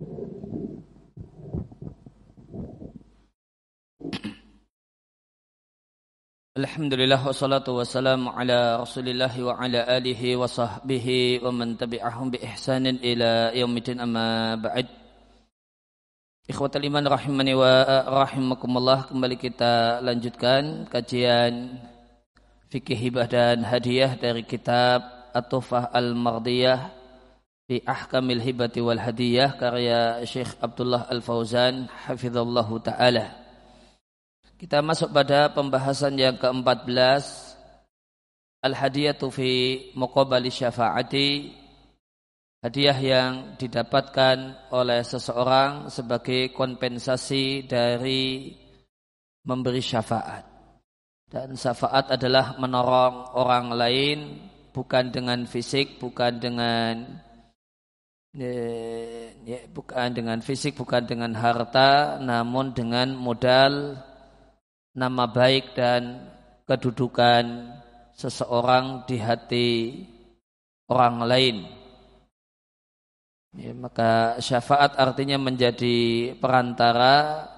Alhamdulillah wassalatu wassalamu ala rasulillah wa ala alihi wa sahbihi wa man tabi'ahum bi ihsanin ila amma ba'd. Ikhwatal iman rahimani wa rahimakumullah kembali kita lanjutkan kajian fikih hibah dan hadiah dari kitab At-Tufah Al-Mardiyah fi Ahkamil Hibati wal Hadiyah karya Syekh Abdullah Al-Fauzan hafizallahu taala. Kita masuk pada pembahasan yang ke-14 Al-hadiyatu fi muqabali syafaati. Hadiah yang didapatkan oleh seseorang sebagai kompensasi dari memberi syafaat. Dan syafaat adalah menolong orang lain bukan dengan fisik, bukan dengan ya, bukan dengan fisik, bukan dengan harta, namun dengan modal nama baik dan kedudukan seseorang di hati orang lain. Ya, maka syafaat artinya menjadi perantara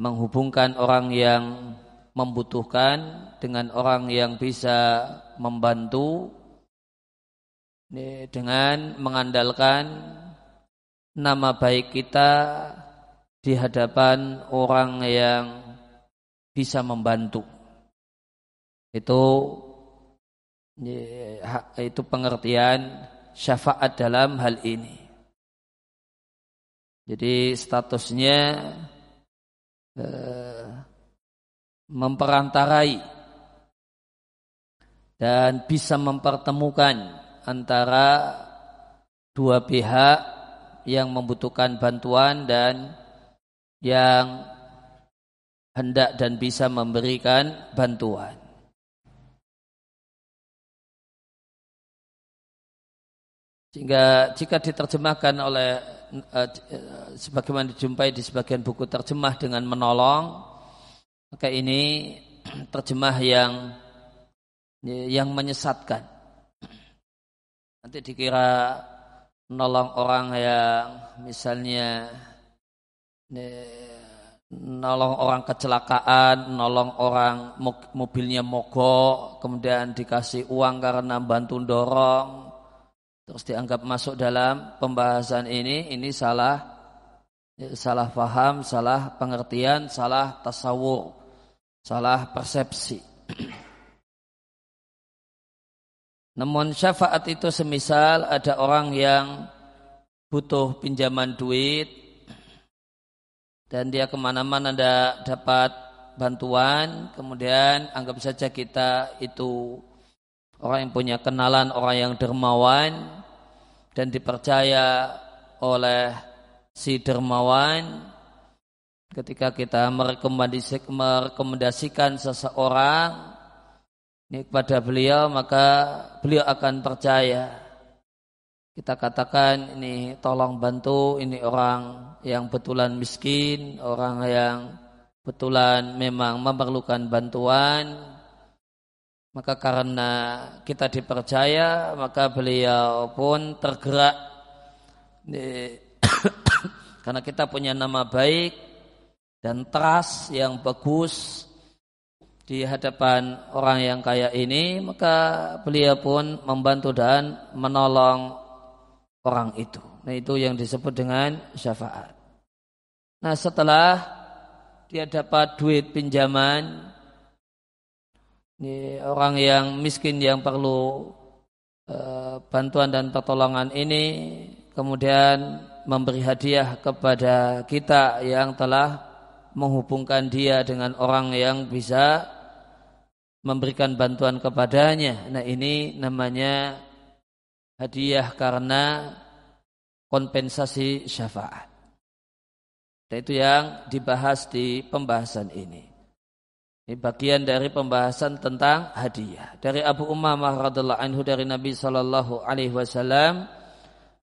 menghubungkan orang yang membutuhkan dengan orang yang bisa membantu dengan mengandalkan nama baik kita di hadapan orang yang bisa membantu. Itu itu pengertian syafaat dalam hal ini. Jadi statusnya eh, memperantarai dan bisa mempertemukan antara dua pihak yang membutuhkan bantuan dan yang hendak dan bisa memberikan bantuan. Sehingga jika diterjemahkan oleh uh, sebagaimana dijumpai di sebagian buku terjemah dengan menolong, maka ini terjemah yang yang menyesatkan. Nanti dikira menolong orang yang misalnya nolong orang kecelakaan, nolong orang mobilnya mogok, kemudian dikasih uang karena bantu dorong, terus dianggap masuk dalam pembahasan ini, ini salah, salah faham, salah pengertian, salah tasawur, salah persepsi. Namun syafaat itu semisal ada orang yang butuh pinjaman duit, dan dia ke mana-mana ada dapat bantuan, kemudian anggap saja kita itu orang yang punya kenalan, orang yang dermawan dan dipercaya oleh si dermawan. Ketika kita merekomendasikan seseorang ini kepada beliau maka beliau akan percaya. Kita katakan ini tolong bantu ini orang yang betulan miskin, orang yang betulan memang memerlukan bantuan, maka karena kita dipercaya, maka beliau pun tergerak. Karena kita punya nama baik dan trust yang bagus di hadapan orang yang kaya ini, maka beliau pun membantu dan menolong orang itu. Nah itu yang disebut dengan syafaat. Nah setelah dia dapat duit pinjaman, ini orang yang miskin yang perlu e, bantuan dan pertolongan ini kemudian memberi hadiah kepada kita yang telah menghubungkan dia dengan orang yang bisa memberikan bantuan kepadanya. Nah ini namanya hadiah karena kompensasi syafaat. Dan itu yang dibahas di pembahasan ini. Ini bagian dari pembahasan tentang hadiah. Dari Abu Umamah radhiallahu anhu dari Nabi sallallahu alaihi wasallam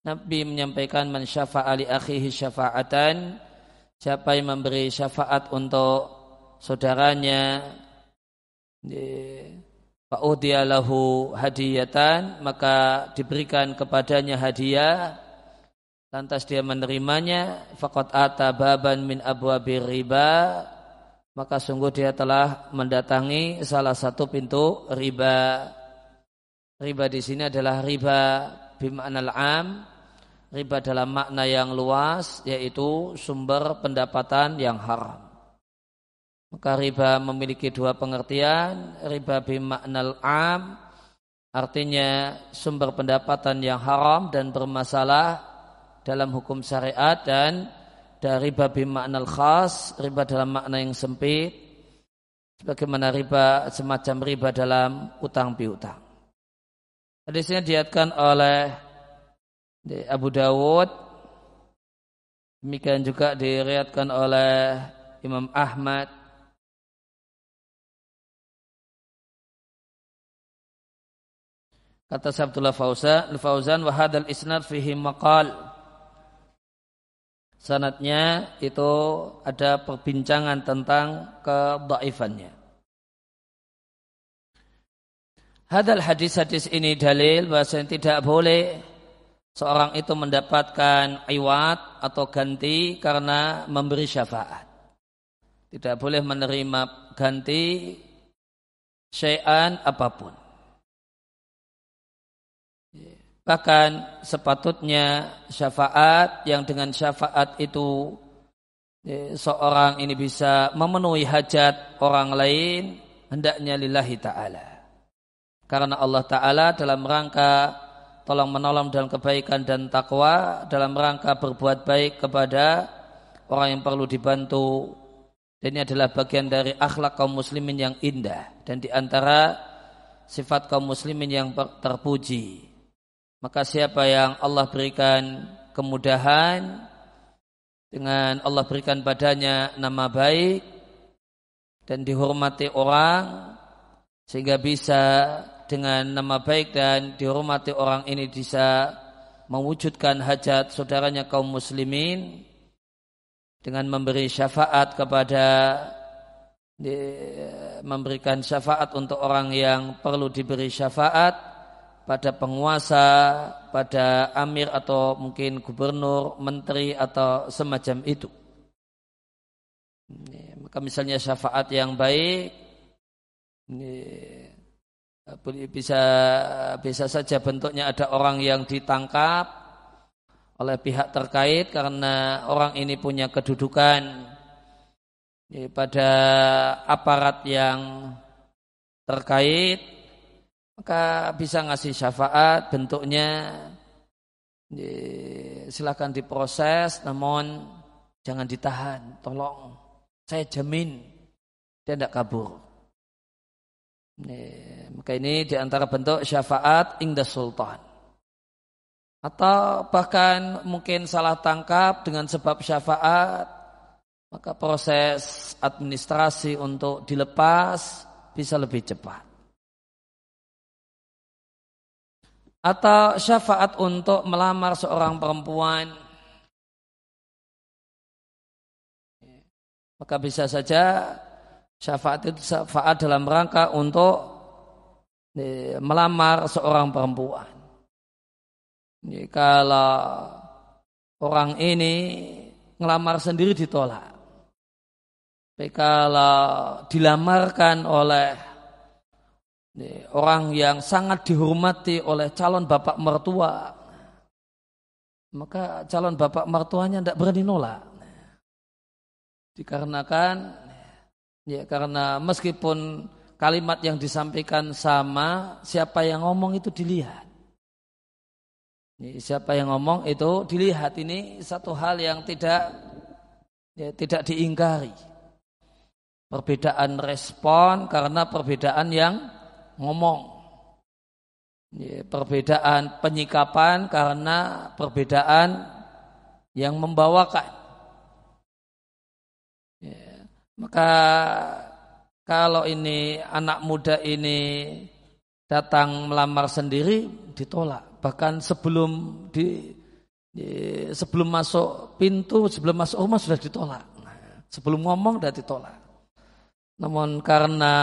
Nabi menyampaikan man syafa'a li akhihi syafa'atan siapa yang memberi syafaat untuk saudaranya Fa'udhiya lahu hadiyatan maka diberikan kepadanya hadiah lantas dia menerimanya faqad ata baban min abwabir riba maka sungguh dia telah mendatangi salah satu pintu riba. Riba di sini adalah riba bima'nal am riba dalam makna yang luas yaitu sumber pendapatan yang haram maka riba memiliki dua pengertian riba bima'nal am artinya sumber pendapatan yang haram dan bermasalah dalam hukum syariat dan dari riba bima'nal khas riba dalam makna yang sempit sebagaimana riba semacam riba dalam utang piutang. Hadisnya diatkan oleh Abu Dawud demikian juga diriatkan oleh Imam Ahmad kata Abdullah Fauzan Fauzan wa hadal isnad fihi maqal sanatnya itu ada perbincangan tentang kedaifannya Hadal hadis-hadis ini dalil bahasa tidak boleh seorang itu mendapatkan iwat atau ganti karena memberi syafaat. Tidak boleh menerima ganti syai'an apa pun. Bahkan sepatutnya syafaat yang dengan syafaat itu ya, seorang ini bisa memenuhi hajat orang lain hendaknya lillahi ta'ala. Karena Allah Ta'ala dalam rangka tolong menolong dalam kebaikan dan takwa dalam rangka berbuat baik kepada orang yang perlu dibantu. Dan ini adalah bagian dari akhlak kaum muslimin yang indah. Dan di antara sifat kaum muslimin yang terpuji maka siapa yang Allah berikan kemudahan dengan Allah berikan padanya nama baik dan dihormati orang sehingga bisa dengan nama baik dan dihormati orang ini bisa mewujudkan hajat saudaranya kaum muslimin dengan memberi syafaat kepada memberikan syafaat untuk orang yang perlu diberi syafaat pada penguasa, pada amir atau mungkin gubernur, menteri atau semacam itu. Maka misalnya syafaat yang baik bisa bisa saja bentuknya ada orang yang ditangkap oleh pihak terkait karena orang ini punya kedudukan pada aparat yang terkait maka bisa ngasih syafaat bentuknya silakan diproses namun jangan ditahan tolong saya jamin dia tidak kabur maka ini di antara bentuk syafaat ingda sultan. Atau bahkan mungkin salah tangkap dengan sebab syafaat, maka proses administrasi untuk dilepas bisa lebih cepat. Atau syafaat untuk melamar seorang perempuan, maka bisa saja Syafaat itu syafaat dalam rangka untuk melamar seorang perempuan. Jadi kalau orang ini ngelamar sendiri ditolak. Tapi kalau dilamarkan oleh orang yang sangat dihormati oleh calon bapak mertua, maka calon bapak mertuanya tidak berani nolak. Dikarenakan Ya, karena meskipun kalimat yang disampaikan sama, siapa yang ngomong itu dilihat. Siapa yang ngomong itu dilihat ini satu hal yang tidak ya, tidak diingkari. Perbedaan respon karena perbedaan yang ngomong. Ya, perbedaan penyikapan karena perbedaan yang membawakan. Maka kalau ini anak muda ini datang melamar sendiri ditolak. Bahkan sebelum di, sebelum masuk pintu, sebelum masuk rumah sudah ditolak. Sebelum ngomong sudah ditolak. Namun karena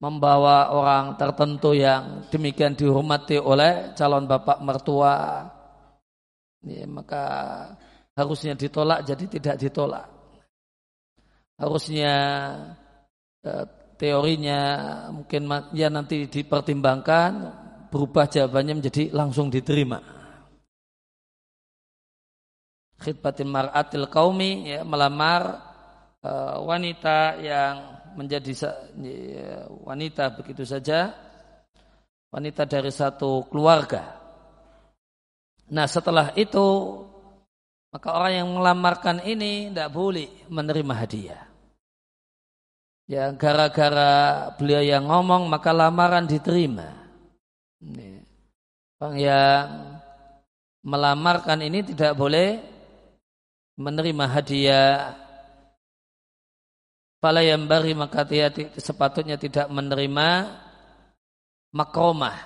membawa orang tertentu yang demikian dihormati oleh calon bapak mertua ya, maka harusnya ditolak jadi tidak ditolak. Harusnya eh, teorinya mungkin ya nanti dipertimbangkan berubah jawabannya menjadi langsung diterima. Khidbatin mar'atil kaumi ya, melamar uh, wanita yang menjadi wanita begitu saja wanita dari satu keluarga. Nah setelah itu maka orang yang melamarkan ini tidak boleh menerima hadiah. Ya gara-gara beliau yang ngomong maka lamaran diterima. Orang yang melamarkan ini tidak boleh menerima hadiah. Pala yang bari maka dia sepatutnya tidak menerima makromah,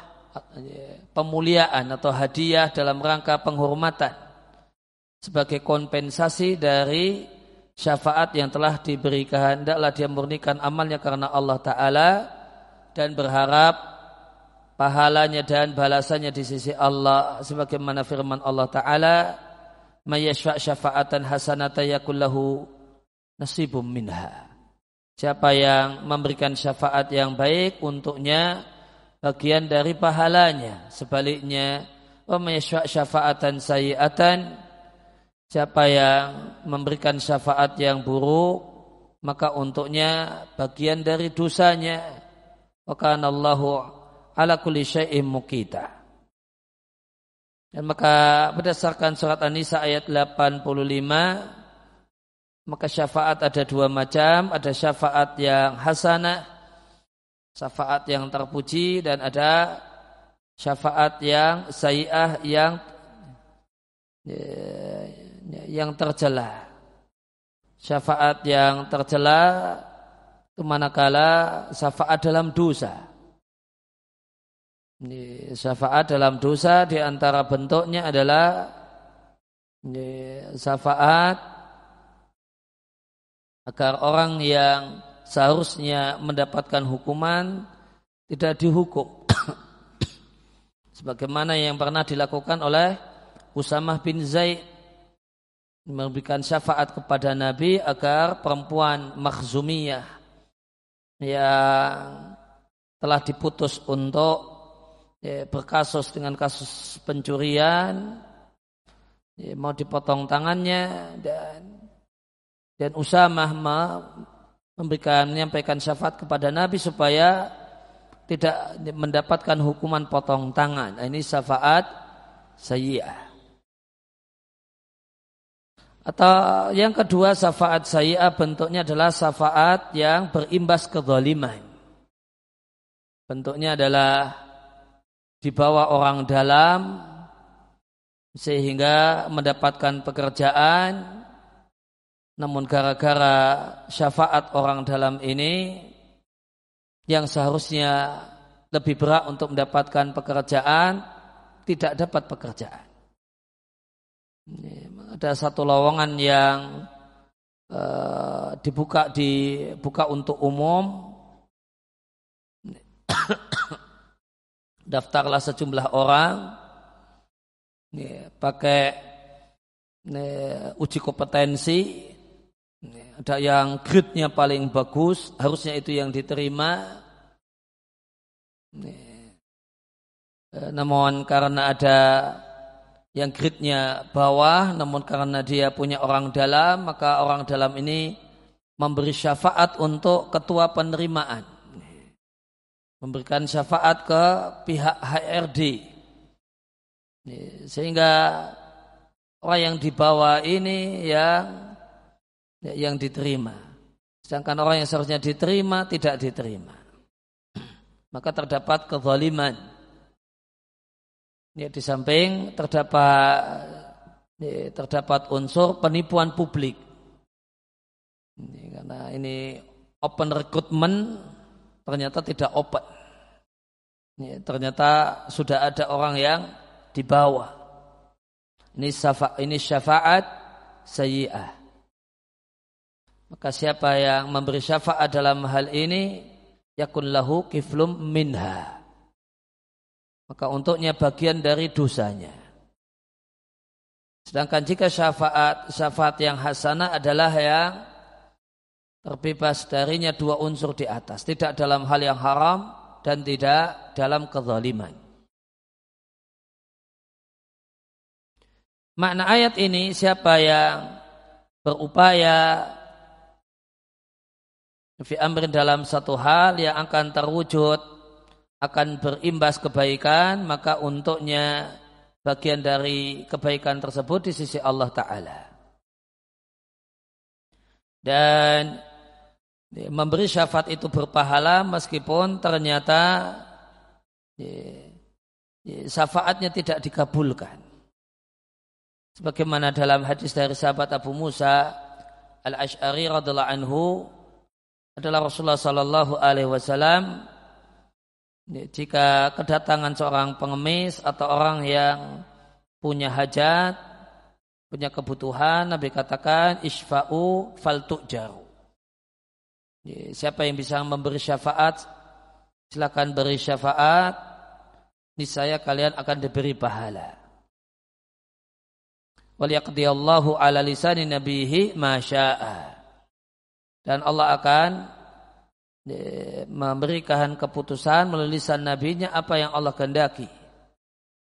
pemuliaan atau hadiah dalam rangka penghormatan sebagai kompensasi dari syafaat yang telah diberikan. Hendaklah dia murnikan amalnya karena Allah Ta'ala dan berharap pahalanya dan balasannya di sisi Allah sebagaimana firman Allah Ta'ala mayashfa' syafa'atan hasanata yakullahu nasibum minha siapa yang memberikan syafaat yang baik untuknya bagian dari pahalanya sebaliknya wa syafa'atan sayi'atan Siapa yang memberikan syafaat yang buruk, maka untuknya bagian dari dosanya. Maka Allahu ala kulli syai'in mukita. Dan maka berdasarkan surat An-Nisa ayat 85 maka syafaat ada dua macam, ada syafaat yang hasanah, syafaat yang terpuji dan ada syafaat yang sayi'ah yang ya, yang tercela. Syafaat yang tercela itu manakala syafaat dalam dosa. Ini syafaat dalam dosa di antara bentuknya adalah syafaat agar orang yang seharusnya mendapatkan hukuman tidak dihukum. Sebagaimana yang pernah dilakukan oleh Usamah bin Zaid memberikan syafaat kepada Nabi agar perempuan makhzumiyah yang telah diputus untuk ya, berkasus dengan kasus pencurian ya, mau dipotong tangannya dan dan Usamah memberikan menyampaikan syafaat kepada Nabi supaya tidak mendapatkan hukuman potong tangan. Ini syafaat sayyiyah. Atau yang kedua syafaat saya bentuknya adalah syafaat yang berimbas kezaliman. Bentuknya adalah dibawa orang dalam sehingga mendapatkan pekerjaan namun gara-gara syafaat orang dalam ini yang seharusnya lebih berat untuk mendapatkan pekerjaan tidak dapat pekerjaan. Ada satu lowongan yang uh, dibuka dibuka untuk umum. Daftarlah sejumlah orang. Pakai ya, uji kompetensi ada yang grade-nya paling bagus harusnya itu yang diterima. Namun karena ada yang gridnya bawah namun karena dia punya orang dalam maka orang dalam ini memberi syafaat untuk ketua penerimaan. Memberikan syafaat ke pihak HRD sehingga orang yang di bawah ini yang yang diterima sedangkan orang yang seharusnya diterima tidak diterima maka terdapat kezaliman Ya, di samping terdapat ya, terdapat unsur penipuan publik. Ini, karena ini open recruitment ternyata tidak open. Ya, ternyata sudah ada orang yang di bawah. Ini syafaat, ini syafaat sayyi'ah. Maka siapa yang memberi syafaat dalam hal ini yakun lahu kiflum minha maka untuknya bagian dari dosanya. Sedangkan jika syafaat syafaat yang hasanah adalah yang terbebas darinya dua unsur di atas, tidak dalam hal yang haram dan tidak dalam kezaliman. Makna ayat ini siapa yang berupaya fi amrin dalam satu hal yang akan terwujud akan berimbas kebaikan maka untuknya bagian dari kebaikan tersebut di sisi Allah Ta'ala. Dan memberi syafaat itu berpahala meskipun ternyata syafaatnya tidak dikabulkan. Sebagaimana dalam hadis dari sahabat Abu Musa Al-Ash'ari radhiallahu anhu adalah Rasulullah sallallahu alaihi wasallam jika kedatangan seorang pengemis atau orang yang punya hajat, punya kebutuhan, Nabi katakan isfa'u fal tu'jaru. Siapa yang bisa memberi syafaat, silakan beri syafaat, niscaya kalian akan diberi pahala. Waliyaqdiyallahu ala lisani nabihi masya'a. Dan Allah akan memberikan keputusan melalui lisan nabinya apa yang Allah kehendaki.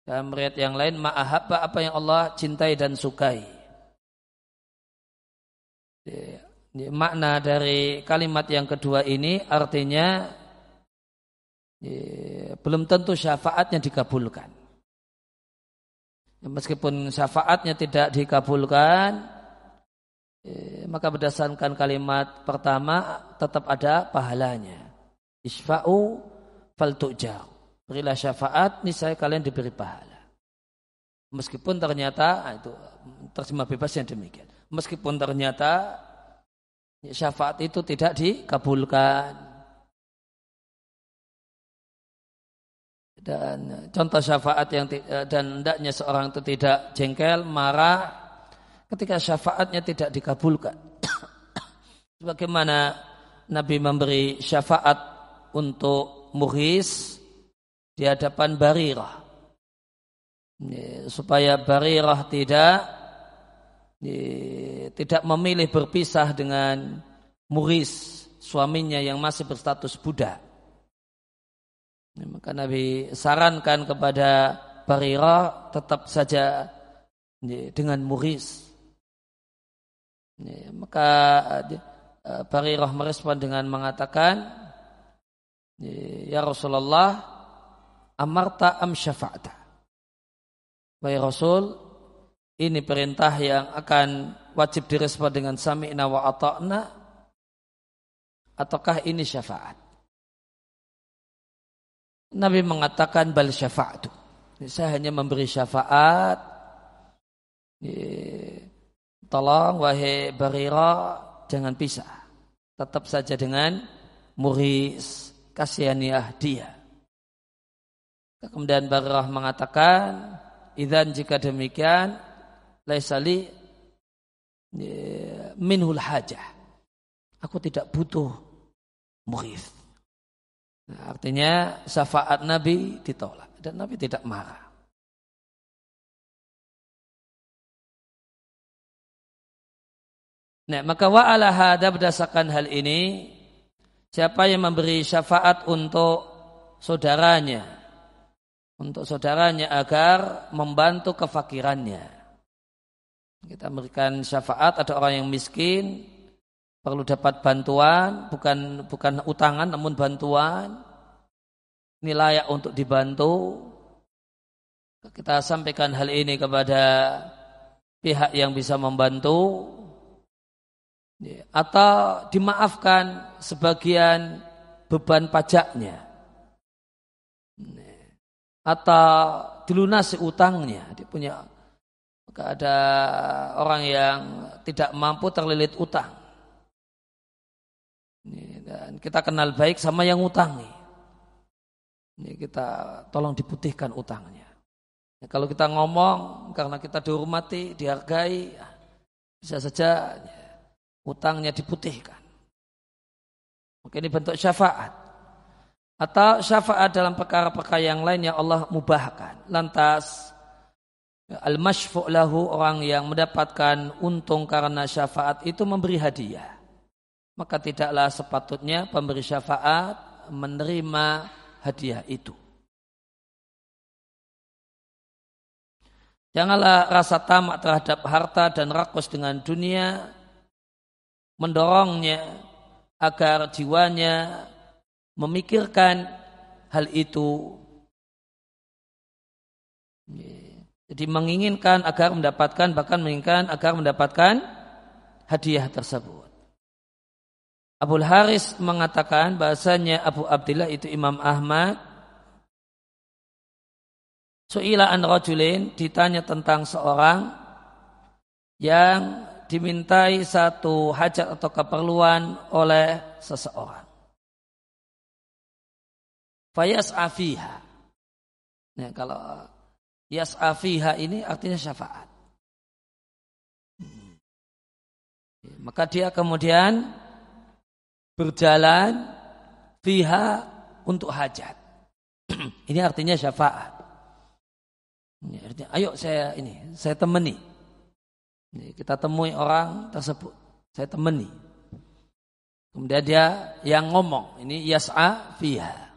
Dalam riwayat yang lain ma'ahabba apa yang Allah cintai dan sukai. Makna dari kalimat yang kedua ini artinya belum tentu syafaatnya dikabulkan. Meskipun syafaatnya tidak dikabulkan, Eh, maka berdasarkan kalimat pertama tetap ada pahalanya. Isfa'u fal tu'jar. Berilah syafaat, niscaya kalian diberi pahala. Meskipun ternyata ah, itu terjemah bebas yang demikian. Meskipun ternyata syafaat itu tidak dikabulkan. Dan contoh syafaat yang eh, dan hendaknya seorang itu tidak jengkel, marah, ketika syafaatnya tidak dikabulkan. Sebagaimana Nabi memberi syafaat untuk muhis di hadapan Barirah. Supaya Barirah tidak tidak memilih berpisah dengan muhis suaminya yang masih berstatus budak. Maka Nabi sarankan kepada Barirah tetap saja dengan muhis Ya, maka uh, Barirah merespon dengan mengatakan, Ya Rasulullah, amarta am syafa'ta. Wahai Rasul, ini perintah yang akan wajib direspon dengan sami'na wa ata'na ataukah ini syafaat? Nabi mengatakan bal syafa'atu. Saya hanya memberi syafaat. Ya, Tolong wahai Barira jangan pisah. Tetap saja dengan muris kasihaniah dia. Kemudian Barirah mengatakan, "Idzan jika demikian, laisali minhul hajah." Aku tidak butuh muris. Nah, artinya syafaat Nabi ditolak dan Nabi tidak marah. Nah, maka wa'ala hada berdasarkan hal ini, siapa yang memberi syafaat untuk saudaranya, untuk saudaranya agar membantu kefakirannya. Kita memberikan syafaat ada orang yang miskin, perlu dapat bantuan, bukan bukan utangan namun bantuan. Ini layak untuk dibantu. Kita sampaikan hal ini kepada pihak yang bisa membantu atau dimaafkan sebagian beban pajaknya. Atau dilunasi utangnya. Dia punya ada orang yang tidak mampu terlilit utang. Dan kita kenal baik sama yang utangi. Ini kita tolong diputihkan utangnya. Kalau kita ngomong karena kita dihormati dihargai bisa saja utangnya diputihkan. Mungkin ini bentuk syafaat. Atau syafaat dalam perkara-perkara yang lain yang Allah mubahkan. Lantas al-mashfu' lahu orang yang mendapatkan untung karena syafaat itu memberi hadiah. Maka tidaklah sepatutnya pemberi syafaat menerima hadiah itu. Janganlah rasa tamak terhadap harta dan rakus dengan dunia mendorongnya agar jiwanya memikirkan hal itu. Jadi menginginkan agar mendapatkan bahkan menginginkan agar mendapatkan hadiah tersebut. Abu Haris mengatakan bahasanya Abu Abdullah itu Imam Ahmad Su'ila an rajulin ditanya tentang seorang yang dimintai satu hajat atau keperluan oleh seseorang. Fayas afiha. Nah, kalau yas afiha ini artinya syafaat. Maka dia kemudian berjalan fiha untuk hajat. ini artinya syafaat. Ini artinya, ayo saya ini, saya temani. Kita temui orang tersebut, saya temani. Kemudian dia yang ngomong, ini yas'a fiha.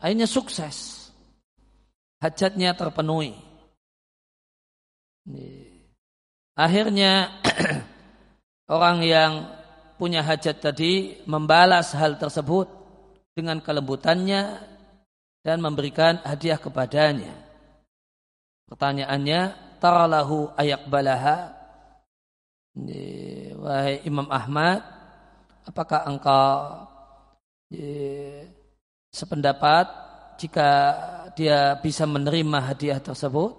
Akhirnya sukses. Hajatnya terpenuhi. Akhirnya orang yang punya hajat tadi membalas hal tersebut dengan kelembutannya dan memberikan hadiah kepadanya. Pertanyaannya, taralahu ayak balaha. Wahai Imam Ahmad, apakah engkau sependapat jika dia bisa menerima hadiah tersebut?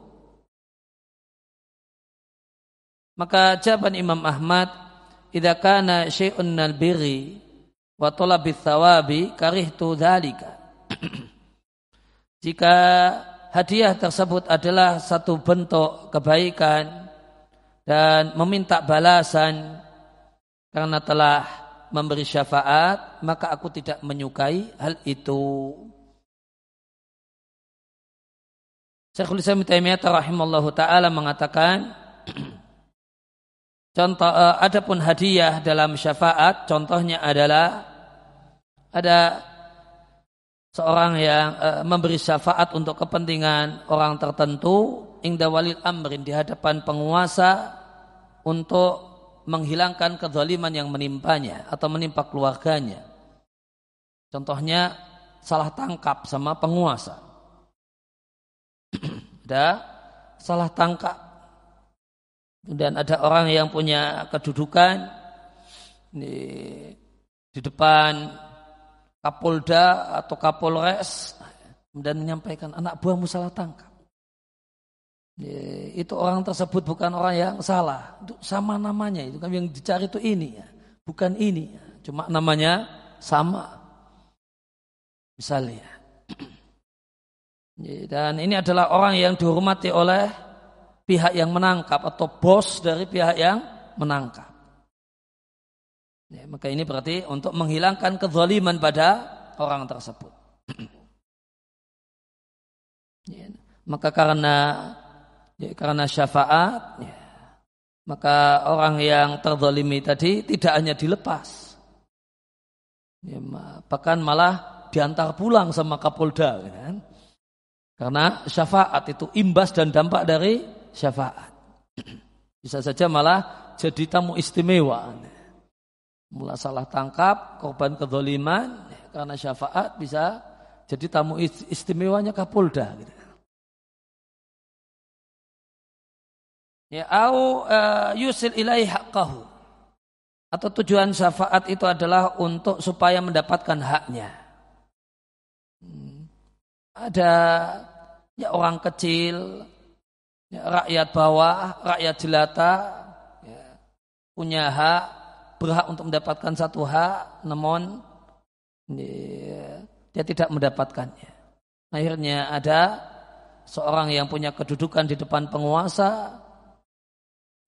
Maka jawaban Imam Ahmad, "Idza kana syai'un nal birri wa talabi thawabi karihtu dzalika." Jika hadiah tersebut adalah satu bentuk kebaikan dan meminta balasan karena telah memberi syafaat, maka aku tidak menyukai hal itu. Syekhul Islam Taimiyah rahimallahu taala mengatakan contoh uh, adapun hadiah dalam syafaat contohnya adalah ada seorang yang uh, memberi syafaat untuk kepentingan orang tertentu ingda walil amrin di hadapan penguasa untuk menghilangkan kezaliman yang menimpanya atau menimpa keluarganya. Contohnya salah tangkap sama penguasa. ada salah tangkap. Dan ada orang yang punya kedudukan di, di depan Kapolda atau Kapolres dan menyampaikan anak buahmu salah tangkap. Ya, itu orang tersebut bukan orang yang salah, itu sama namanya itu kan yang dicari itu ini ya, bukan ini, ya. cuma namanya sama. Misalnya. Ya, dan ini adalah orang yang dihormati oleh pihak yang menangkap atau bos dari pihak yang menangkap. Ya, maka ini berarti untuk menghilangkan kezaliman pada orang tersebut. ya, maka karena ya, karena syafaat, ya, maka orang yang terzalimi tadi tidak hanya dilepas, ya, bahkan malah diantar pulang sama Kapolda, kan? Karena syafaat itu imbas dan dampak dari syafaat. Bisa saja malah jadi tamu istimewa mula salah tangkap, korban kedoliman, karena syafaat bisa jadi tamu istimewanya Kapolda. Gitu. Ya, au uh, yusil haqqahu. Atau tujuan syafaat itu adalah untuk supaya mendapatkan haknya. Hmm. Ada ya orang kecil, ya, rakyat bawah, rakyat jelata, ya, punya hak berhak untuk mendapatkan satu hak, namun dia tidak mendapatkannya. Akhirnya ada seorang yang punya kedudukan di depan penguasa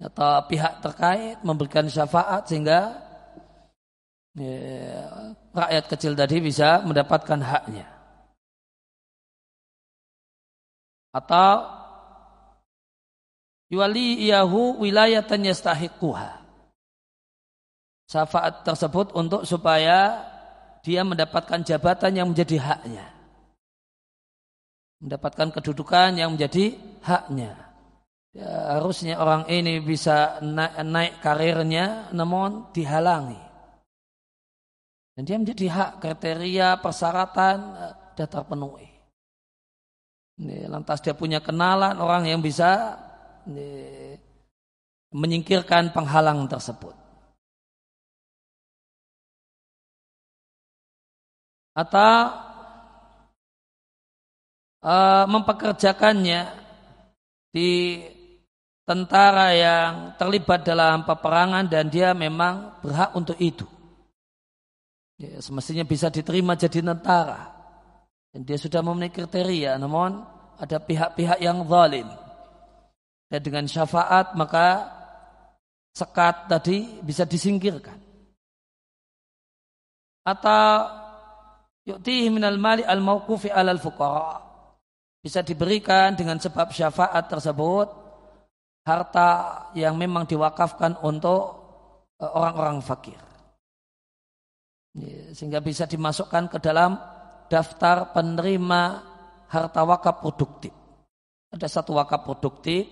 atau pihak terkait memberikan syafaat sehingga ya, rakyat kecil tadi bisa mendapatkan haknya. atau yuwali iyahu wilayatan yastahiquha. Syafaat tersebut untuk supaya dia mendapatkan jabatan yang menjadi haknya. Mendapatkan kedudukan yang menjadi haknya. Ya, harusnya orang ini bisa naik, naik karirnya namun dihalangi. Dan dia menjadi hak kriteria persyaratan sudah eh, terpenuhi. Ini, lantas dia punya kenalan orang yang bisa ini, menyingkirkan penghalang tersebut. Atau uh, mempekerjakannya di tentara yang terlibat dalam peperangan dan dia memang berhak untuk itu. Ya, semestinya bisa diterima jadi tentara. Dan dia sudah memenuhi kriteria, namun ada pihak-pihak yang zalim. Dan dengan syafaat maka sekat tadi bisa disingkirkan. Atau yu'tihi minal mali al mauqufi alal fuqara. Bisa diberikan dengan sebab syafaat tersebut harta yang memang diwakafkan untuk eh, orang-orang fakir. Sehingga bisa dimasukkan ke dalam daftar penerima harta wakaf produktif. Ada satu wakaf produktif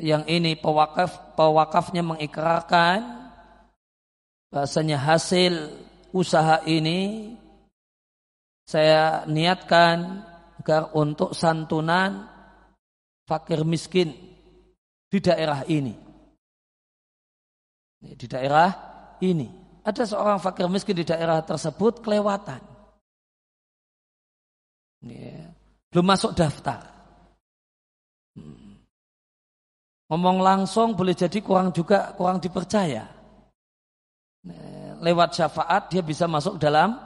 yang ini pewakaf pewakafnya mengikrarkan bahasanya hasil usaha ini saya niatkan agar untuk santunan fakir miskin di daerah ini. Di daerah ini. Ada seorang fakir miskin di daerah tersebut kelewatan. Belum masuk daftar. Hmm. Ngomong langsung boleh jadi kurang juga kurang dipercaya. Nah, lewat syafaat dia bisa masuk dalam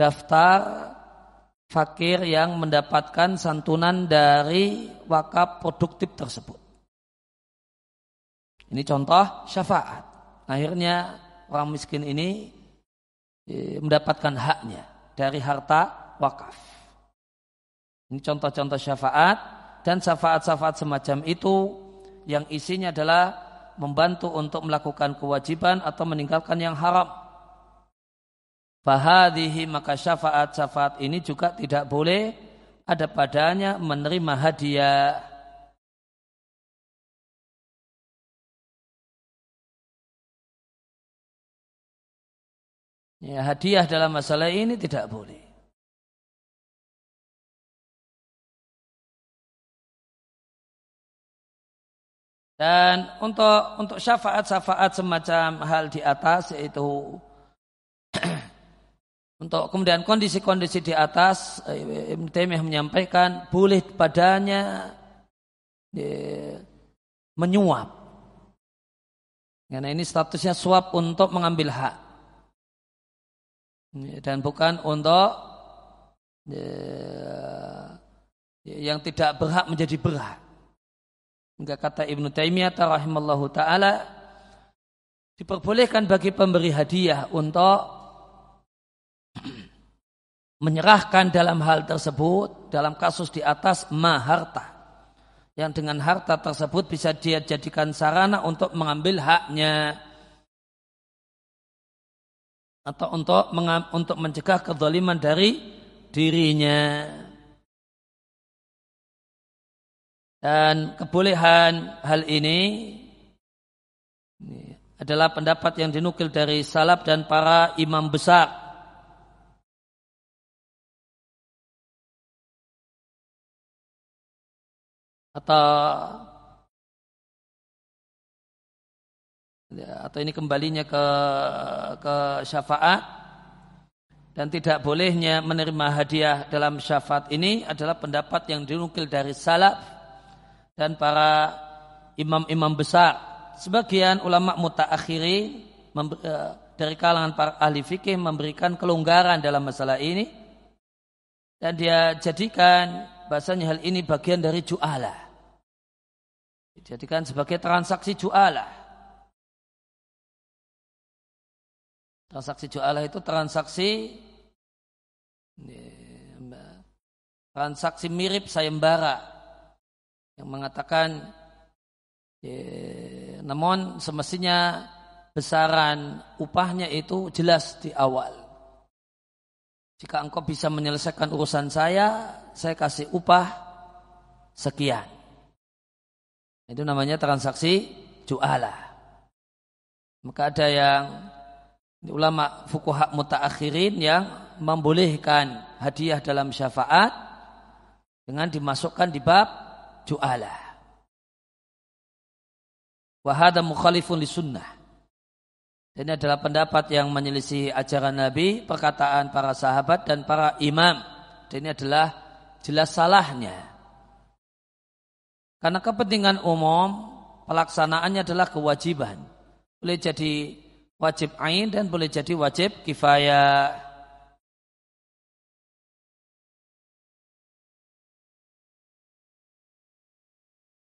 daftar fakir yang mendapatkan santunan dari wakaf produktif tersebut. Ini contoh syafaat. Akhirnya orang miskin ini eh, mendapatkan haknya dari harta wakaf. Ini contoh-contoh syafaat dan syafaat-syafaat semacam itu yang isinya adalah membantu untuk melakukan kewajiban atau meninggalkan yang haram. Fahadihi maka syafaat-syafaat ini juga tidak boleh ada padanya menerima hadiah. Ya, hadiah dalam masalah ini tidak boleh. Dan untuk untuk syafaat-syafaat semacam hal di atas yaitu untuk kemudian kondisi-kondisi di atas eh, Ibn Taimiyah menyampaikan boleh padanya ya, menyuap. Karena ini statusnya suap untuk mengambil hak. Ya, dan bukan untuk ya, yang tidak berhak menjadi berhak. Hingga kata Ibnu Taimiyah rahimallahu taala diperbolehkan bagi pemberi hadiah untuk menyerahkan dalam hal tersebut dalam kasus di atas maharta yang dengan harta tersebut bisa dia jadikan sarana untuk mengambil haknya atau untuk untuk mencegah kezaliman dari dirinya. Dan kebolehan hal ini, adalah pendapat yang dinukil dari salaf dan para imam besar. Atau ya, atau ini kembalinya ke ke syafaat dan tidak bolehnya menerima hadiah dalam syafaat ini adalah pendapat yang dinukil dari salaf dan para imam-imam besar. Sebagian ulama mutaakhirin eh, dari kalangan para ahli fikih memberikan kelonggaran dalam masalah ini dan dia jadikan bahasanya hal ini bagian dari ju'alah. Dijadikan sebagai transaksi ju'alah. Transaksi ju'alah itu transaksi transaksi mirip sayembara yang mengatakan ya, namun semestinya besaran upahnya itu jelas di awal. Jika engkau bisa menyelesaikan urusan saya, saya kasih upah sekian. Itu namanya transaksi jualah. Maka ada yang ulama fukuhak mutaakhirin yang membolehkan hadiah dalam syafaat dengan dimasukkan di bab jualah. Wahada mukhalifun li sunnah. Ini adalah pendapat yang menyelisih ajaran Nabi, perkataan para sahabat dan para imam. Dan ini adalah jelas salahnya. Karena kepentingan umum, pelaksanaannya adalah kewajiban. Boleh jadi wajib ain dan boleh jadi wajib kifayah.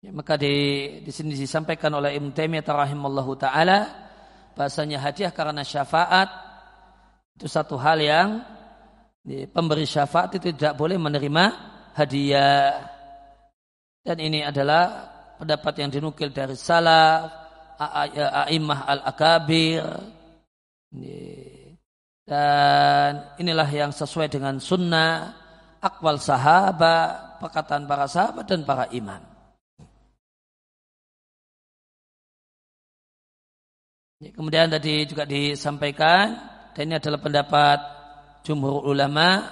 Ya, maka di, di sini disampaikan oleh Ibn Taimiyah rahimallahu taala bahasanya hadiah karena syafaat itu satu hal yang pemberi syafaat itu tidak boleh menerima hadiah. Dan ini adalah pendapat yang dinukil dari salaf a'imah al-akabir. Dan inilah yang sesuai dengan sunnah akwal sahabat perkataan para sahabat dan para imam Kemudian tadi juga disampaikan dan ini adalah pendapat jumhur ulama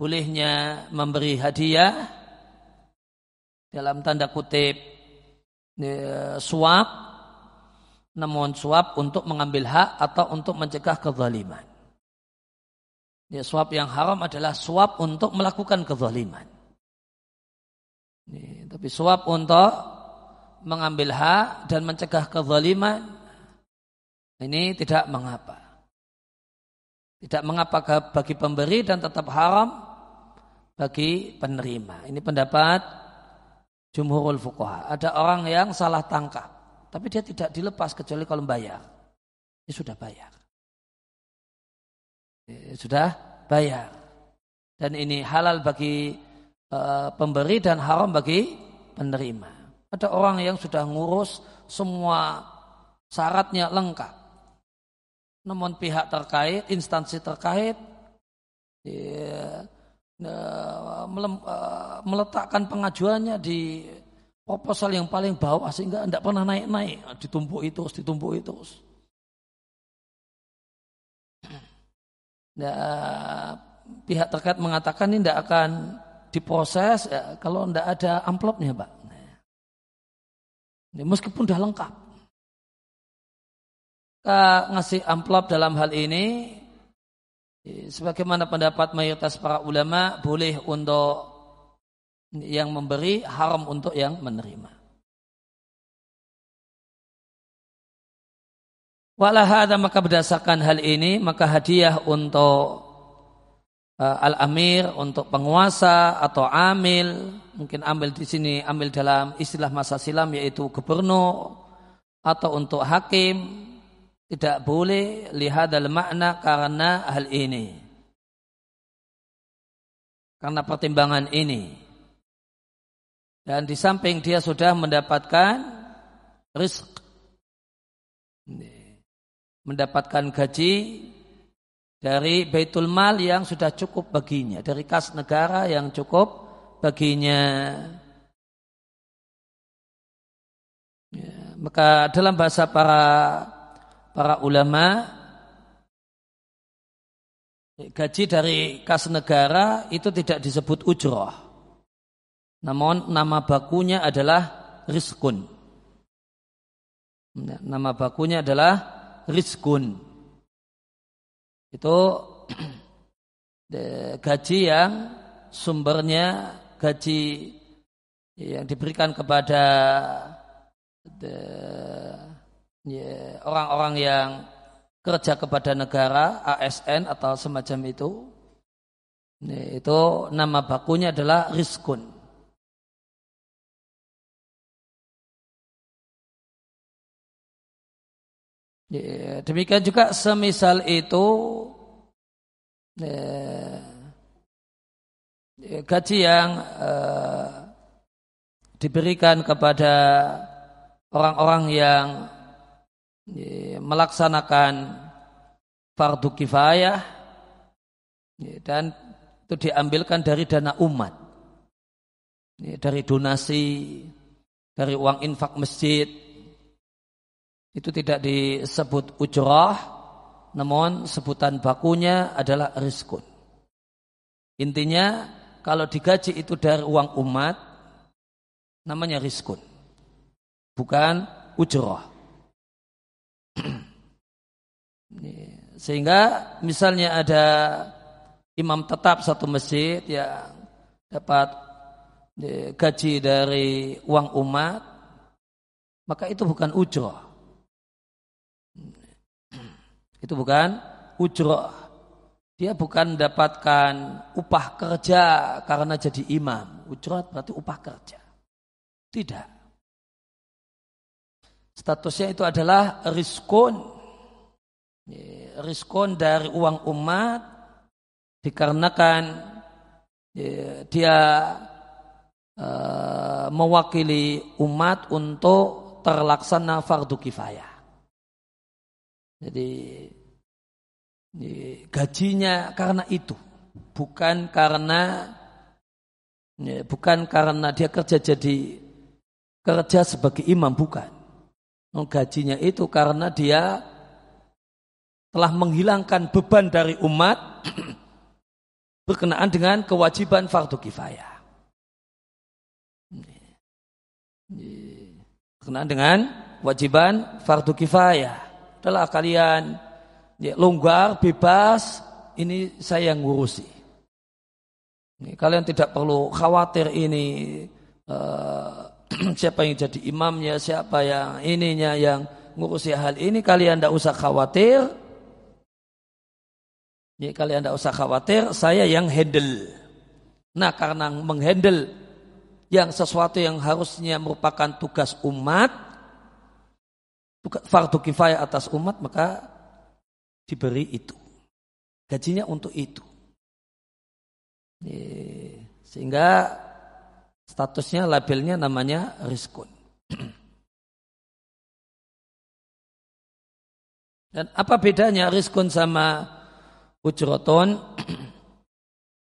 bolehnya memberi hadiah dalam tanda kutip e, suap namun suap untuk mengambil hak atau untuk mencegah kezaliman. Ya, suap yang haram adalah suap untuk melakukan kezaliman. Ini, tapi suap untuk mengambil hak dan mencegah kezaliman ini tidak mengapa. Tidak mengapa bagi pemberi dan tetap haram bagi penerima. Ini pendapat jumhurul fuqaha. Ada orang yang salah tangkap, tapi dia tidak dilepas kecuali kalau bayar. Ini sudah bayar. Ini sudah bayar. Dan ini halal bagi uh, pemberi dan haram bagi penerima. Ada orang yang sudah ngurus semua syaratnya lengkap. Namun pihak terkait, instansi terkait ya, eh, meletakkan pengajuannya di proposal yang paling bawah sehingga tidak pernah naik-naik, ditumpuk itu, ditumpuk itu. Nah, pihak terkait mengatakan ini tidak akan diproses ya, kalau tidak ada amplopnya, Pak. Nah, meskipun sudah lengkap ngasih amplop dalam hal ini sebagaimana pendapat mayoritas para ulama boleh untuk yang memberi haram untuk yang menerima. Walahada maka berdasarkan hal ini maka hadiah untuk uh, al-amir untuk penguasa atau amil mungkin amil di sini amil dalam istilah masa silam yaitu gubernur atau untuk hakim tidak boleh lihat dalam makna karena hal ini. Karena pertimbangan ini. Dan di samping dia sudah mendapatkan rizq. Mendapatkan gaji dari Baitul Mal yang sudah cukup baginya. Dari kas negara yang cukup baginya. Ya, maka dalam bahasa para para ulama gaji dari kas negara itu tidak disebut ujroh. Namun nama bakunya adalah riskun. Nama bakunya adalah riskun. Itu gaji yang sumbernya gaji yang diberikan kepada Orang-orang yang kerja kepada negara, ASN atau semacam itu, itu nama bakunya adalah riskun. Ya, demikian juga semisal itu ya, gaji yang uh, diberikan kepada orang-orang yang ya, melaksanakan fardu kifayah ya, dan itu diambilkan dari dana umat dari donasi dari uang infak masjid. Itu tidak disebut ujrah namun sebutan bakunya adalah rizkun intinya kalau digaji itu dari uang umat namanya rizkun bukan ujrah sehingga misalnya ada imam tetap satu masjid yang dapat gaji dari uang umat maka itu bukan ujrah. Itu bukan ujrah. Dia bukan mendapatkan upah kerja karena jadi imam. Ujrah berarti upah kerja. Tidak. Statusnya itu adalah riskun riskun dari uang umat dikarenakan dia uh, mewakili umat untuk terlaksana fardu kifayah. Jadi gajinya karena itu, bukan karena bukan karena dia kerja jadi kerja sebagai imam bukan. Gajinya itu karena dia telah menghilangkan beban dari umat berkenaan dengan kewajiban fardu kifayah. Berkenaan dengan kewajiban fardu kifayah. Adalah kalian ya, longgar, bebas, ini saya yang ngurusi. Kalian tidak perlu khawatir ini uh, siapa yang jadi imamnya, siapa yang ininya yang ngurusi hal ini. Kalian tidak usah khawatir jadi kalian tidak usah khawatir, saya yang handle. Nah karena menghandle yang sesuatu yang harusnya merupakan tugas umat, fardu kifayah atas umat, maka diberi itu. Gajinya untuk itu. Sehingga statusnya, labelnya namanya riskun. Dan apa bedanya riskun sama ujroton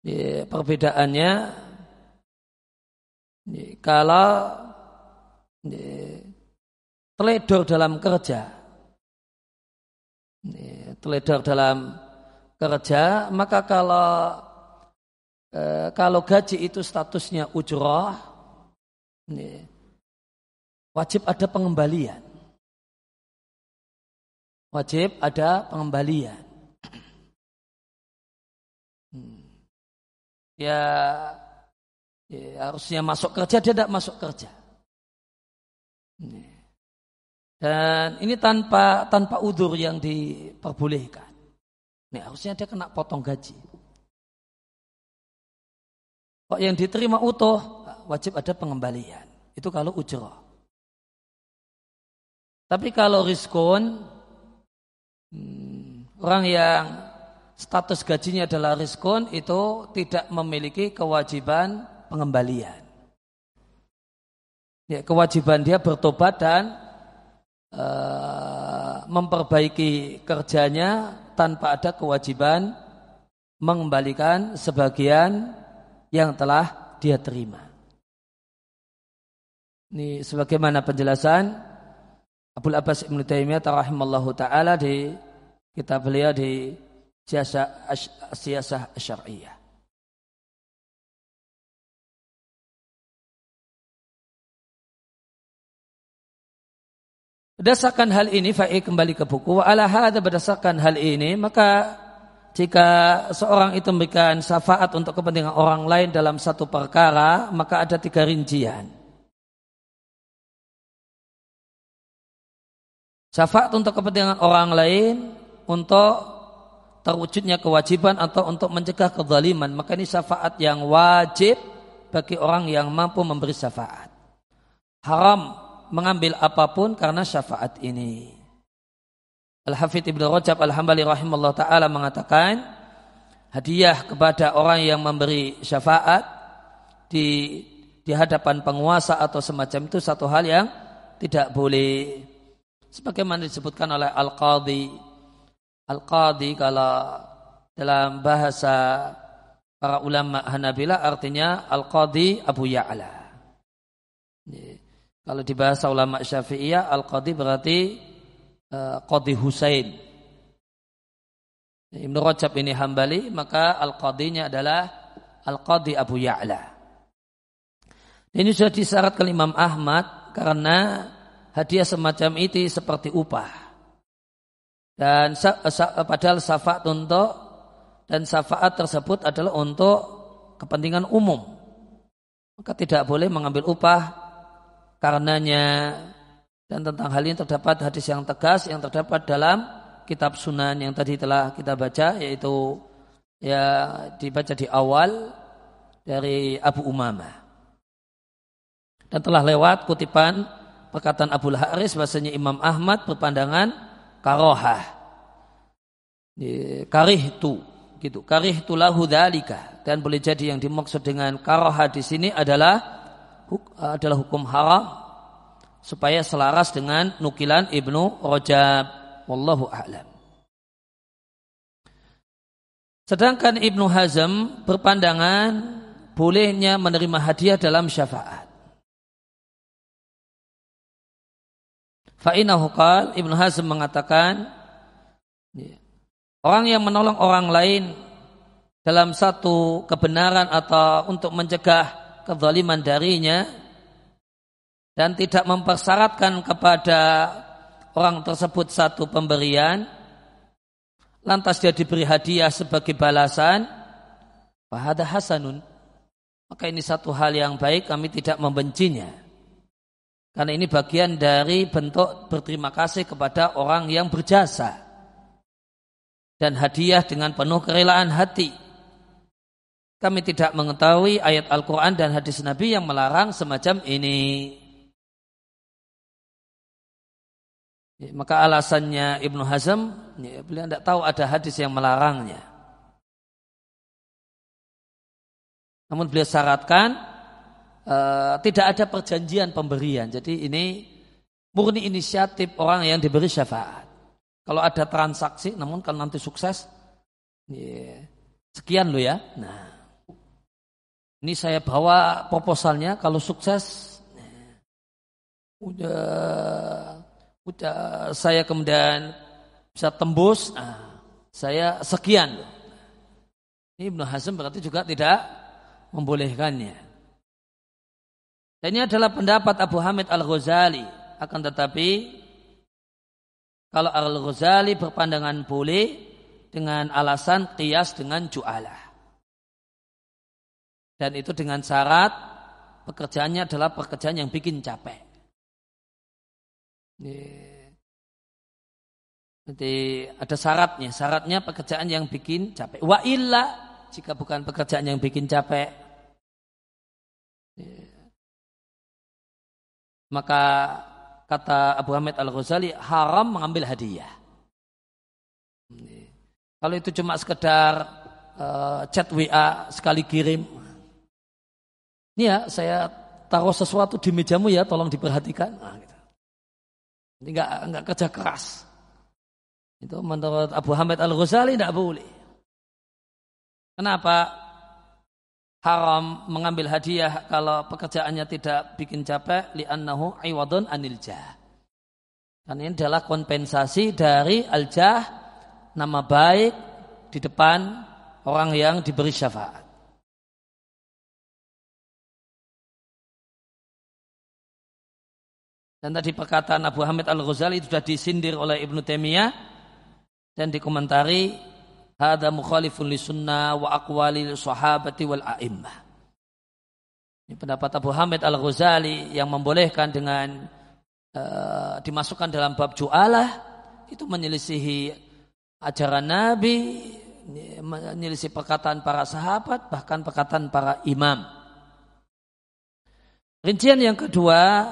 ya, perbedaannya ya, kalau teledor dalam kerja. Teledor dalam kerja maka kalau eh, kalau gaji itu statusnya ujroh wajib ada pengembalian. Wajib ada pengembalian ya, ya harusnya masuk kerja dia tidak masuk kerja. Dan ini tanpa tanpa udur yang diperbolehkan. Ini harusnya dia kena potong gaji. Kok yang diterima utuh wajib ada pengembalian. Itu kalau ujroh. Tapi kalau riskun, hmm, orang yang status gajinya adalah riskun itu tidak memiliki kewajiban pengembalian. Ya, kewajiban dia bertobat dan uh, memperbaiki kerjanya tanpa ada kewajiban mengembalikan sebagian yang telah dia terima. Ini sebagaimana penjelasan Abu Abbas Ibn Taimiyah rahimallahu taala di kitab beliau di siasah siasah syariah. Berdasarkan hal ini, Fa'i kembali ke buku. Wa ala hadha berdasarkan hal ini, maka jika seorang itu memberikan syafaat untuk kepentingan orang lain dalam satu perkara, maka ada tiga rincian. Syafaat untuk kepentingan orang lain untuk terwujudnya kewajiban atau untuk mencegah kezaliman. Maka ini syafaat yang wajib bagi orang yang mampu memberi syafaat. Haram mengambil apa pun karena syafaat ini. Al-Hafidh Ibn Rajab Al-Hambali rahimahullah ta'ala mengatakan hadiah kepada orang yang memberi syafaat di di hadapan penguasa atau semacam itu satu hal yang tidak boleh. Sebagaimana disebutkan oleh al-qadhi al-qadhi kalau dalam bahasa para ulama Hanabila artinya al-qadhi Abu Ya'la. Kalau di bahasa ulama Syafi'iyah al-qadhi berarti uh, qadhi Husain. Ibnu Rajab ini hambali maka al-qadhinya adalah al-qadhi Abu Ya'la. Ini sudah disyaratkan Imam Ahmad karena hadiah semacam itu seperti upah. Dan padahal syafaat untuk dan syafaat tersebut adalah untuk kepentingan umum. Maka tidak boleh mengambil upah karenanya dan tentang hal ini terdapat hadis yang tegas yang terdapat dalam kitab sunan yang tadi telah kita baca yaitu ya dibaca di awal dari Abu Umamah. Dan telah lewat kutipan perkataan Abu Haris bahasanya Imam Ahmad berpandangan karohah. Karih itu gitu. Karih itulah dalika dan boleh jadi yang dimaksud dengan karohah di sini adalah adalah hukum haram supaya selaras dengan nukilan Ibnu Rajab wallahu a'lam. Sedangkan Ibnu Hazm berpandangan bolehnya menerima hadiah dalam syafaat. Fa'inahu qal Ibn Hazm mengatakan orang yang menolong orang lain dalam satu kebenaran atau untuk mencegah kezaliman darinya dan tidak mempersyaratkan kepada orang tersebut satu pemberian lantas dia diberi hadiah sebagai balasan fahada hasanun. Maka ini satu hal yang baik kami tidak membencinya karena ini bagian dari bentuk berterima kasih kepada orang yang berjasa. Dan hadiah dengan penuh kerelaan hati. Kami tidak mengetahui ayat Al-Quran dan hadis Nabi yang melarang semacam ini. Ya, maka alasannya Ibnu Hazm, ya, beliau tidak tahu ada hadis yang melarangnya. Namun beliau syaratkan uh, tidak ada perjanjian pemberian. Jadi ini murni inisiatif orang yang diberi syafaat. Kalau ada transaksi, namun kalau nanti sukses, yeah, sekian lo ya. Nah, ini saya bawa proposalnya. Kalau sukses, nah, udah, udah saya kemudian bisa tembus. Nah, saya sekian. Ini Ibnu Hazm berarti juga tidak membolehkannya. Dan ini adalah pendapat Abu Hamid Al-Ghazali. Akan tetapi kalau Al-Ghazali berpandangan boleh dengan alasan kias dengan ju'alah. Dan itu dengan syarat pekerjaannya adalah pekerjaan yang bikin capek. Jadi ada syaratnya. Syaratnya pekerjaan yang bikin capek. Wa illa jika bukan pekerjaan yang bikin capek. Maka kata Abu Hamid Al-Ghazali haram mengambil hadiah. Kalau itu cuma sekedar uh, chat WA sekali kirim. Ini ya saya taruh sesuatu di mejamu ya tolong diperhatikan. Nah, gitu. Ini enggak, enggak kerja keras. Itu menurut Abu Hamid Al-Ghazali tidak boleh. Kenapa? Haram mengambil hadiah kalau pekerjaannya tidak bikin capek li'annahu iwadun anil jah. Dan ini adalah kompensasi dari al-jah nama baik di depan orang yang diberi syafaat. Dan tadi perkataan Abu Hamid Al-Ghazali sudah disindir oleh Ibnu Taimiyah dan dikomentari Hada mukhalifun li sunnah wa aqwali sahabati wal a'immah. Ini pendapat Abu Hamid Al-Ghazali yang membolehkan dengan uh, dimasukkan dalam bab ju'alah itu menyelisihi ajaran Nabi, menyelisihi perkataan para sahabat, bahkan perkataan para imam. Rincian yang kedua,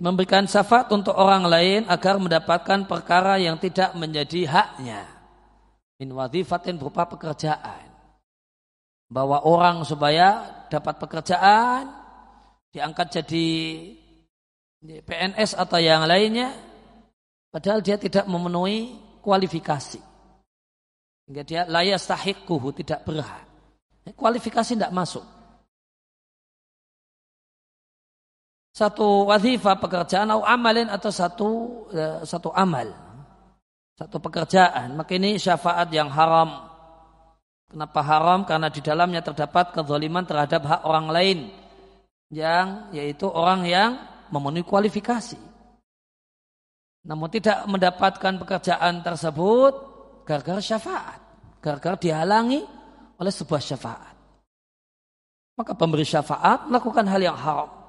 memberikan syafaat untuk orang lain agar mendapatkan perkara yang tidak menjadi haknya. min wadhifatin berupa pekerjaan. Bahwa orang supaya dapat pekerjaan diangkat jadi PNS atau yang lainnya padahal dia tidak memenuhi kualifikasi. Hingga dia layas tahikuhu tidak berhak. Kualifikasi tidak masuk. Satu wadhifa pekerjaan atau amalin atau satu eh, satu amal. Satu pekerjaan. Maka ini syafaat yang haram. Kenapa haram? Karena di dalamnya terdapat kezaliman terhadap hak orang lain. Yang yaitu orang yang memenuhi kualifikasi. Namun tidak mendapatkan pekerjaan tersebut gara-gara syafaat. Gara-gara dihalangi oleh sebuah syafaat. Maka pemberi syafaat melakukan hal yang haram.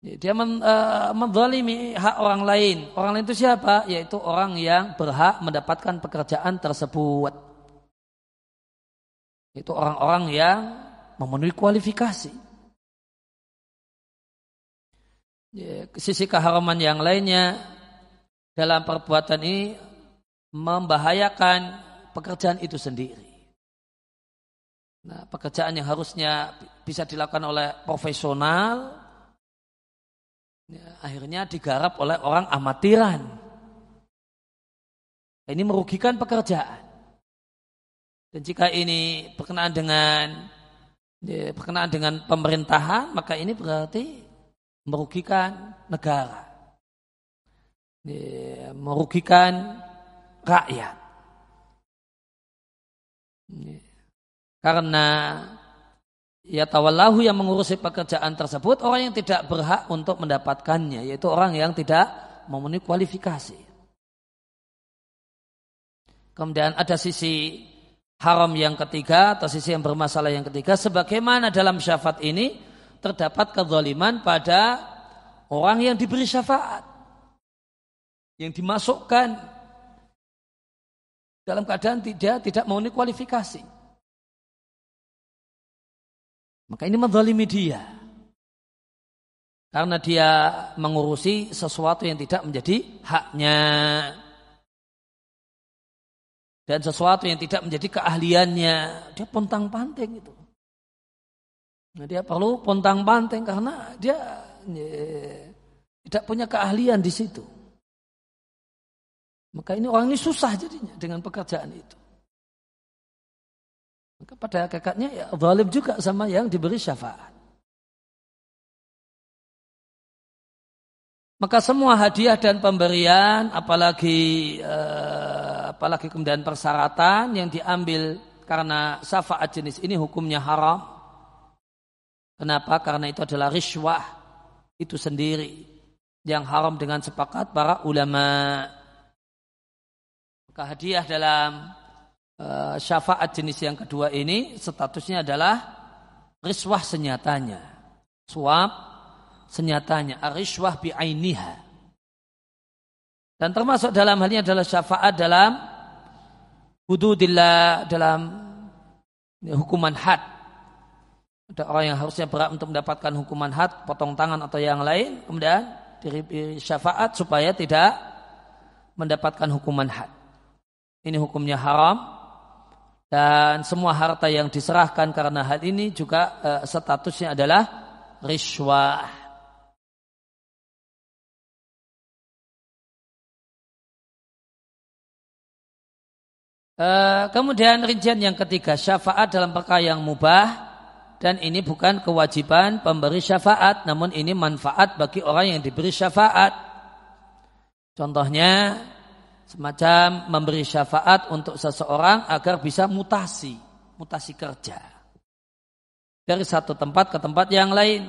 Dia men, uh, menzalimi hak orang lain. Orang lain itu siapa? Yaitu orang yang berhak mendapatkan pekerjaan tersebut. Itu orang-orang yang memenuhi kualifikasi. Sisi keharaman yang lainnya dalam perbuatan ini membahayakan pekerjaan itu sendiri. Nah, pekerjaan yang harusnya bisa dilakukan oleh profesional, ya, akhirnya digarap oleh orang amatiran. Ini merugikan pekerjaan. Dan jika ini berkenaan dengan ya, berkenaan dengan pemerintahan, maka ini berarti merugikan negara, merugikan rakyat. Karena ya tawallahu yang mengurusi pekerjaan tersebut orang yang tidak berhak untuk mendapatkannya, yaitu orang yang tidak memenuhi kualifikasi. Kemudian ada sisi haram yang ketiga atau sisi yang bermasalah yang ketiga sebagaimana dalam syafaat ini terdapat kezaliman pada orang yang diberi syafaat. Yang dimasukkan dalam keadaan tidak tidak memenuhi kualifikasi. Maka ini menzalimi dia. Karena dia mengurusi sesuatu yang tidak menjadi haknya. Dan sesuatu yang tidak menjadi keahliannya. Dia pontang panting itu. Nah, dia perlu pontang panting karena dia ya, tidak punya keahlian di situ. Maka ini orang ini susah jadinya dengan pekerjaan itu. Maka pada hakikatnya ya zalim juga sama yang diberi syafaat. Maka semua hadiah dan pemberian, apalagi eh, apalagi kemudian persyaratan yang diambil karena syafaat jenis ini hukumnya haram, Kenapa? Karena itu adalah riswah itu sendiri yang haram dengan sepakat para ulama. Maka hadiah dalam syafaat jenis yang kedua ini statusnya adalah riswah senyatanya. Suap senyatanya. Ariswah bi'ainiha. Dan termasuk dalam hal ini adalah syafaat dalam hududillah dalam hukuman had ada orang yang harusnya berat untuk mendapatkan hukuman had, potong tangan atau yang lain, kemudian syafaat supaya tidak mendapatkan hukuman had. Ini hukumnya haram dan semua harta yang diserahkan karena hal ini juga eh, statusnya adalah riswah. Eh, kemudian rincian yang ketiga syafaat dalam perkara yang mubah dan ini bukan kewajiban pemberi syafaat namun ini manfaat bagi orang yang diberi syafaat contohnya semacam memberi syafaat untuk seseorang agar bisa mutasi mutasi kerja. Dari satu tempat ke tempat yang lain.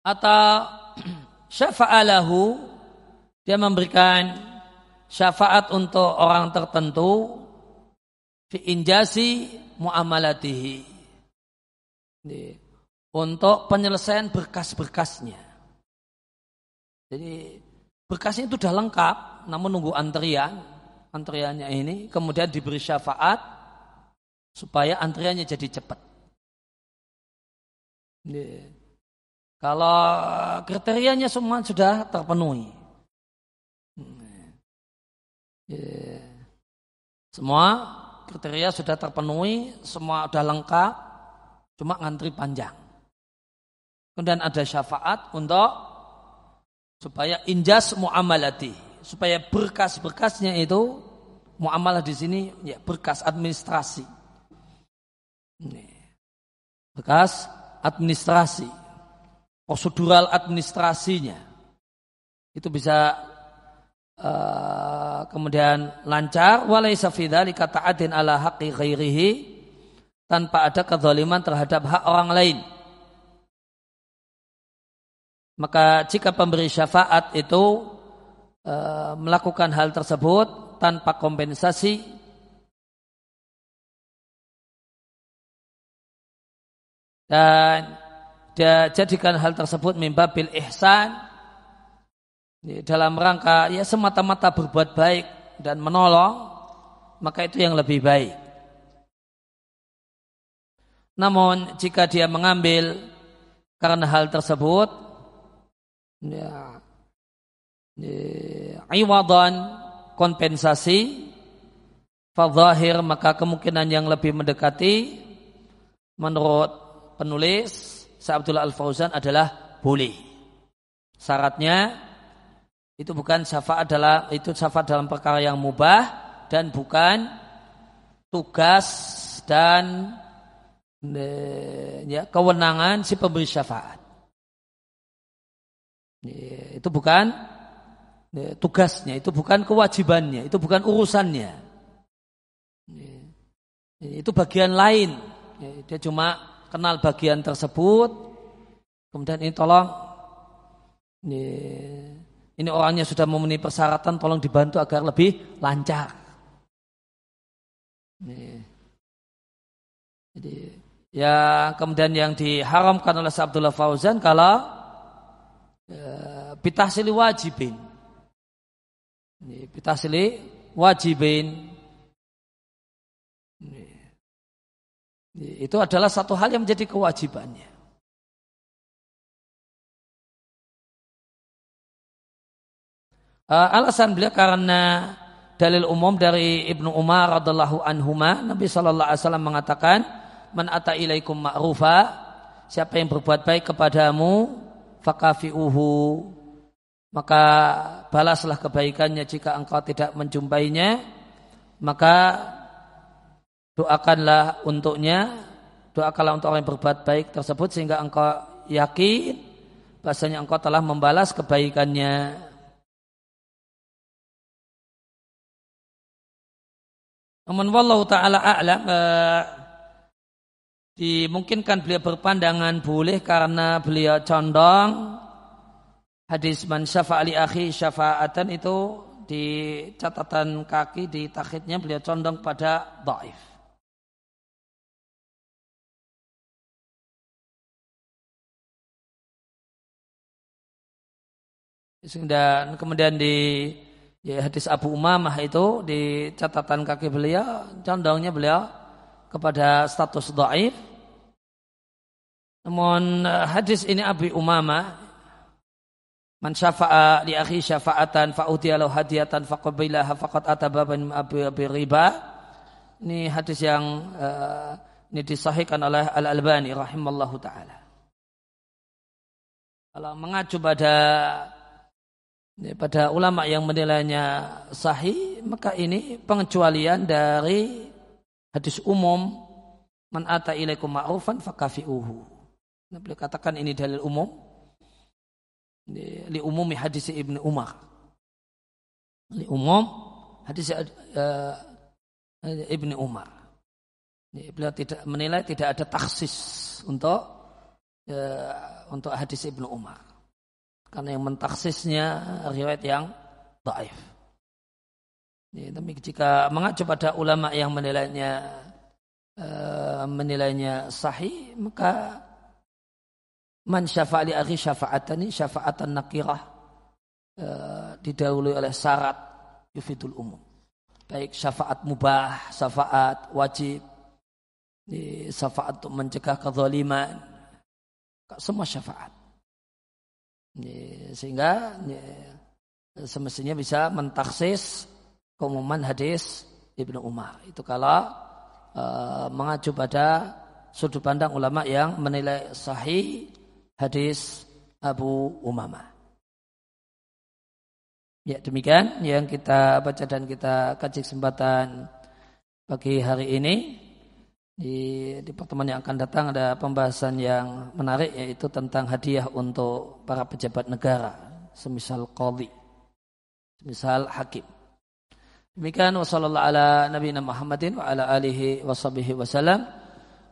Atau syafa'alahu dia memberikan syafaat untuk orang tertentu fi injasi muamalatihi untuk penyelesaian berkas-berkasnya. Jadi berkasnya itu sudah lengkap, namun nunggu antrian, antriannya ini kemudian diberi syafaat supaya antriannya jadi cepat. Kalau kriterianya semua sudah terpenuhi. Semua kriteria sudah terpenuhi, semua sudah lengkap, cuma ngantri panjang. Kemudian ada syafaat untuk supaya injas muamalati, supaya berkas-berkasnya itu muamalah di sini ya berkas administrasi. Berkas administrasi, prosedural administrasinya itu bisa uh, kemudian lancar walaysa fi dzalika ta'adin ala haqqi ghairihi tanpa ada kezaliman terhadap hak orang lain. Maka jika pemberi syafaat itu uh, melakukan hal tersebut tanpa kompensasi dan dia jadikan hal tersebut mimbabil ihsan dalam rangka ya semata-mata berbuat baik dan menolong maka itu yang lebih baik namun jika dia mengambil karena hal tersebut ya, ya iwadan kompensasi fadzahir maka kemungkinan yang lebih mendekati menurut penulis Sa'abdullah Al-Fauzan adalah boleh. Syaratnya itu bukan syafaat adalah itu syafaat dalam perkara yang mubah dan bukan tugas dan ya, kewenangan si pemberi syafaat. Ya, itu bukan Ya, tugasnya, itu bukan kewajibannya, itu bukan urusannya. Ya, itu bagian lain. Ya, dia cuma kenal bagian tersebut, kemudian ini tolong, ini orangnya sudah memenuhi persyaratan, tolong dibantu agar lebih lancar. Jadi ya kemudian yang diharamkan oleh Abdullah Fauzan kalau ya, wajibin Bitasli wajibin. Itu adalah satu hal yang menjadi kewajibannya. Alasan beliau karena dalil umum dari Ibnu Umar radhiallahu anhuma Nabi sallallahu alaihi wasallam mengatakan man ata ilaikum ma'rufa siapa yang berbuat baik kepadamu fakafiuhu. Maka balaslah kebaikannya jika engkau tidak menjumpainya maka doakanlah untuknya doakanlah untuk orang yang berbuat baik tersebut sehingga engkau yakin bahasanya engkau telah membalas kebaikannya Namun wallahu taala a'lam uh, dimungkinkan beliau berpandangan boleh karena beliau condong hadis man syafa'ali akhi syafa'atan itu di catatan kaki di takhidnya beliau condong pada dhaif. Dan kemudian di ya, hadis Abu Umamah itu di catatan kaki beliau condongnya beliau kepada status dhaif. Namun hadis ini Abu Umamah Man syafa'a li akhi syafa'atan fa'utiya lahu hadiyatan faqabilaha faqad atababan abi, abi riba. Ini hadis yang uh, ini disahihkan oleh Al-Albani rahimallahu taala. Kalau mengacu pada pada ulama yang menilainya sahih, maka ini pengecualian dari hadis umum man ata ilaikum ma'rufan fakafi'uhu. Beliau katakan ini dalil umum li umumi hadis Ibnu Umar. Li umum hadis uh, Ibnu Umar. Beliau tidak menilai tidak ada taksis untuk uh, untuk hadis Ibnu Umar. Karena yang mentaksisnya riwayat yang dhaif. Ya, tapi jika mengacu pada ulama yang menilainya uh, menilainya sahih maka Man syafa'ali akhi syafa'atani syafa'atan nakirah e, didahului oleh syarat yufidul umum. Baik syafaat mubah, syafaat wajib, syafaat untuk mencegah kezaliman semua syafaat sehingga semestinya bisa mentaksis keumuman hadis Ibnu Umar itu kalau uh, mengacu pada sudut pandang ulama yang menilai sahih hadis Abu Umamah. Ya demikian yang kita baca dan kita kaji kesempatan pagi hari ini. Di, di pertemuan yang akan datang ada pembahasan yang menarik yaitu tentang hadiah untuk para pejabat negara, semisal qadhi, semisal hakim. Demikian wasallallahu ala nabiyina Muhammadin wa ala alihi wa wasallam.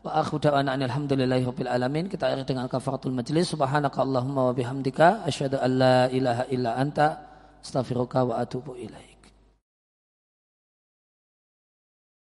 Wa akhu da'wana alhamdulillahi rabbil alamin. Kita akhiri dengan kafaratul majlis. Subhanaka Allahumma wa bihamdika asyhadu an la ilaha illa anta astaghfiruka wa atubu ilaih.